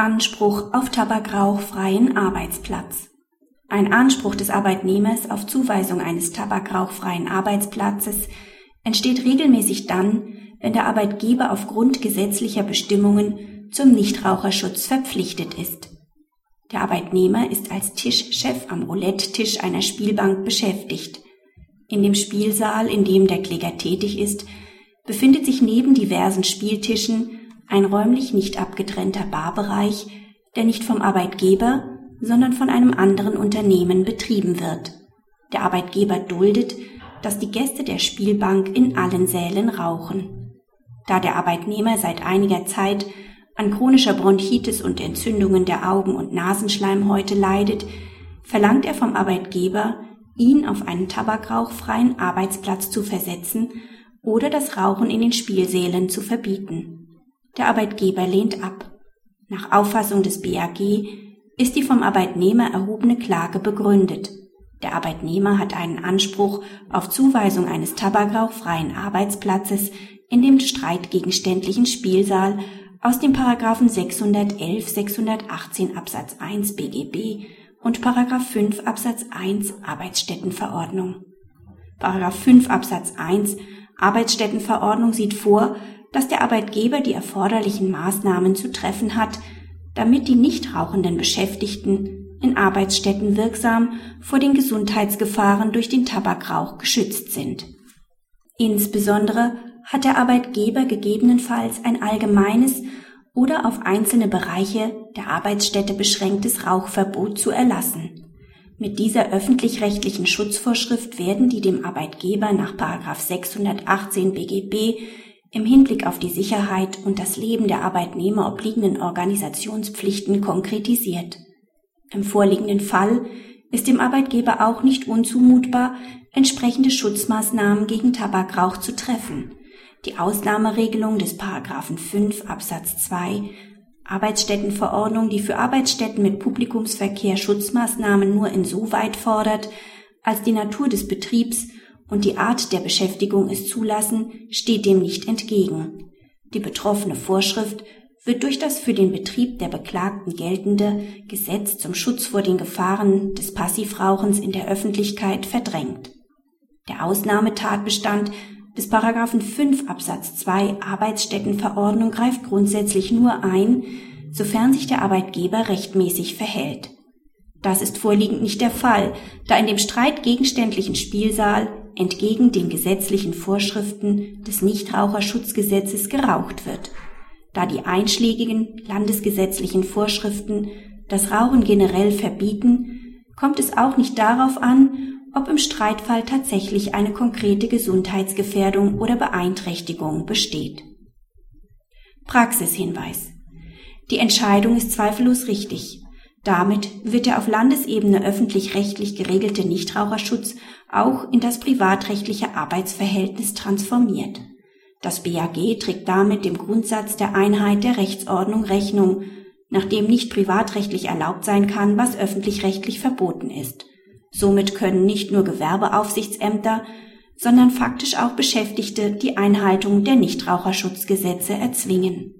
Anspruch auf tabakrauchfreien Arbeitsplatz. Ein Anspruch des Arbeitnehmers auf Zuweisung eines tabakrauchfreien Arbeitsplatzes entsteht regelmäßig dann, wenn der Arbeitgeber aufgrund gesetzlicher Bestimmungen zum Nichtraucherschutz verpflichtet ist. Der Arbeitnehmer ist als Tischchef am Roulette-Tisch einer Spielbank beschäftigt. In dem Spielsaal, in dem der Kläger tätig ist, befindet sich neben diversen Spieltischen ein räumlich nicht abgetrennter Barbereich, der nicht vom Arbeitgeber, sondern von einem anderen Unternehmen betrieben wird. Der Arbeitgeber duldet, dass die Gäste der Spielbank in allen Sälen rauchen. Da der Arbeitnehmer seit einiger Zeit an chronischer Bronchitis und Entzündungen der Augen- und Nasenschleimhäute leidet, verlangt er vom Arbeitgeber, ihn auf einen tabakrauchfreien Arbeitsplatz zu versetzen oder das Rauchen in den Spielsälen zu verbieten. Der Arbeitgeber lehnt ab. Nach Auffassung des BAG ist die vom Arbeitnehmer erhobene Klage begründet. Der Arbeitnehmer hat einen Anspruch auf Zuweisung eines tabakrauchfreien Arbeitsplatzes in dem streitgegenständlichen Spielsaal aus dem Paragraphen 611, 618 Absatz 1 BGB und Paragraph 5 Absatz 1 Arbeitsstättenverordnung. Paragraph 5 Absatz 1 Arbeitsstättenverordnung sieht vor, dass der Arbeitgeber die erforderlichen Maßnahmen zu treffen hat, damit die nicht rauchenden Beschäftigten in Arbeitsstätten wirksam vor den Gesundheitsgefahren durch den Tabakrauch geschützt sind. Insbesondere hat der Arbeitgeber gegebenenfalls ein allgemeines oder auf einzelne Bereiche der Arbeitsstätte beschränktes Rauchverbot zu erlassen. Mit dieser öffentlich-rechtlichen Schutzvorschrift werden die dem Arbeitgeber nach 618 BGB im Hinblick auf die Sicherheit und das Leben der Arbeitnehmer obliegenden Organisationspflichten konkretisiert. Im vorliegenden Fall ist dem Arbeitgeber auch nicht unzumutbar, entsprechende Schutzmaßnahmen gegen Tabakrauch zu treffen. Die Ausnahmeregelung des Paragraphen 5 Absatz 2 Arbeitsstättenverordnung, die für Arbeitsstätten mit Publikumsverkehr Schutzmaßnahmen nur insoweit fordert, als die Natur des Betriebs und die Art der Beschäftigung es zulassen, steht dem nicht entgegen. Die betroffene Vorschrift wird durch das für den Betrieb der Beklagten geltende Gesetz zum Schutz vor den Gefahren des Passivrauchens in der Öffentlichkeit verdrängt. Der Ausnahmetatbestand des Paragraphen 5 Absatz 2 Arbeitsstättenverordnung greift grundsätzlich nur ein, sofern sich der Arbeitgeber rechtmäßig verhält. Das ist vorliegend nicht der Fall, da in dem streitgegenständlichen Spielsaal entgegen den gesetzlichen Vorschriften des Nichtraucherschutzgesetzes geraucht wird, da die einschlägigen landesgesetzlichen Vorschriften das Rauchen generell verbieten, kommt es auch nicht darauf an, ob im Streitfall tatsächlich eine konkrete Gesundheitsgefährdung oder Beeinträchtigung besteht. Praxishinweis. Die Entscheidung ist zweifellos richtig. Damit wird der auf Landesebene öffentlich-rechtlich geregelte Nichtraucherschutz auch in das privatrechtliche Arbeitsverhältnis transformiert. Das BAG trägt damit dem Grundsatz der Einheit der Rechtsordnung Rechnung, nachdem nicht privatrechtlich erlaubt sein kann, was öffentlich-rechtlich verboten ist. Somit können nicht nur Gewerbeaufsichtsämter, sondern faktisch auch Beschäftigte die Einhaltung der Nichtraucherschutzgesetze erzwingen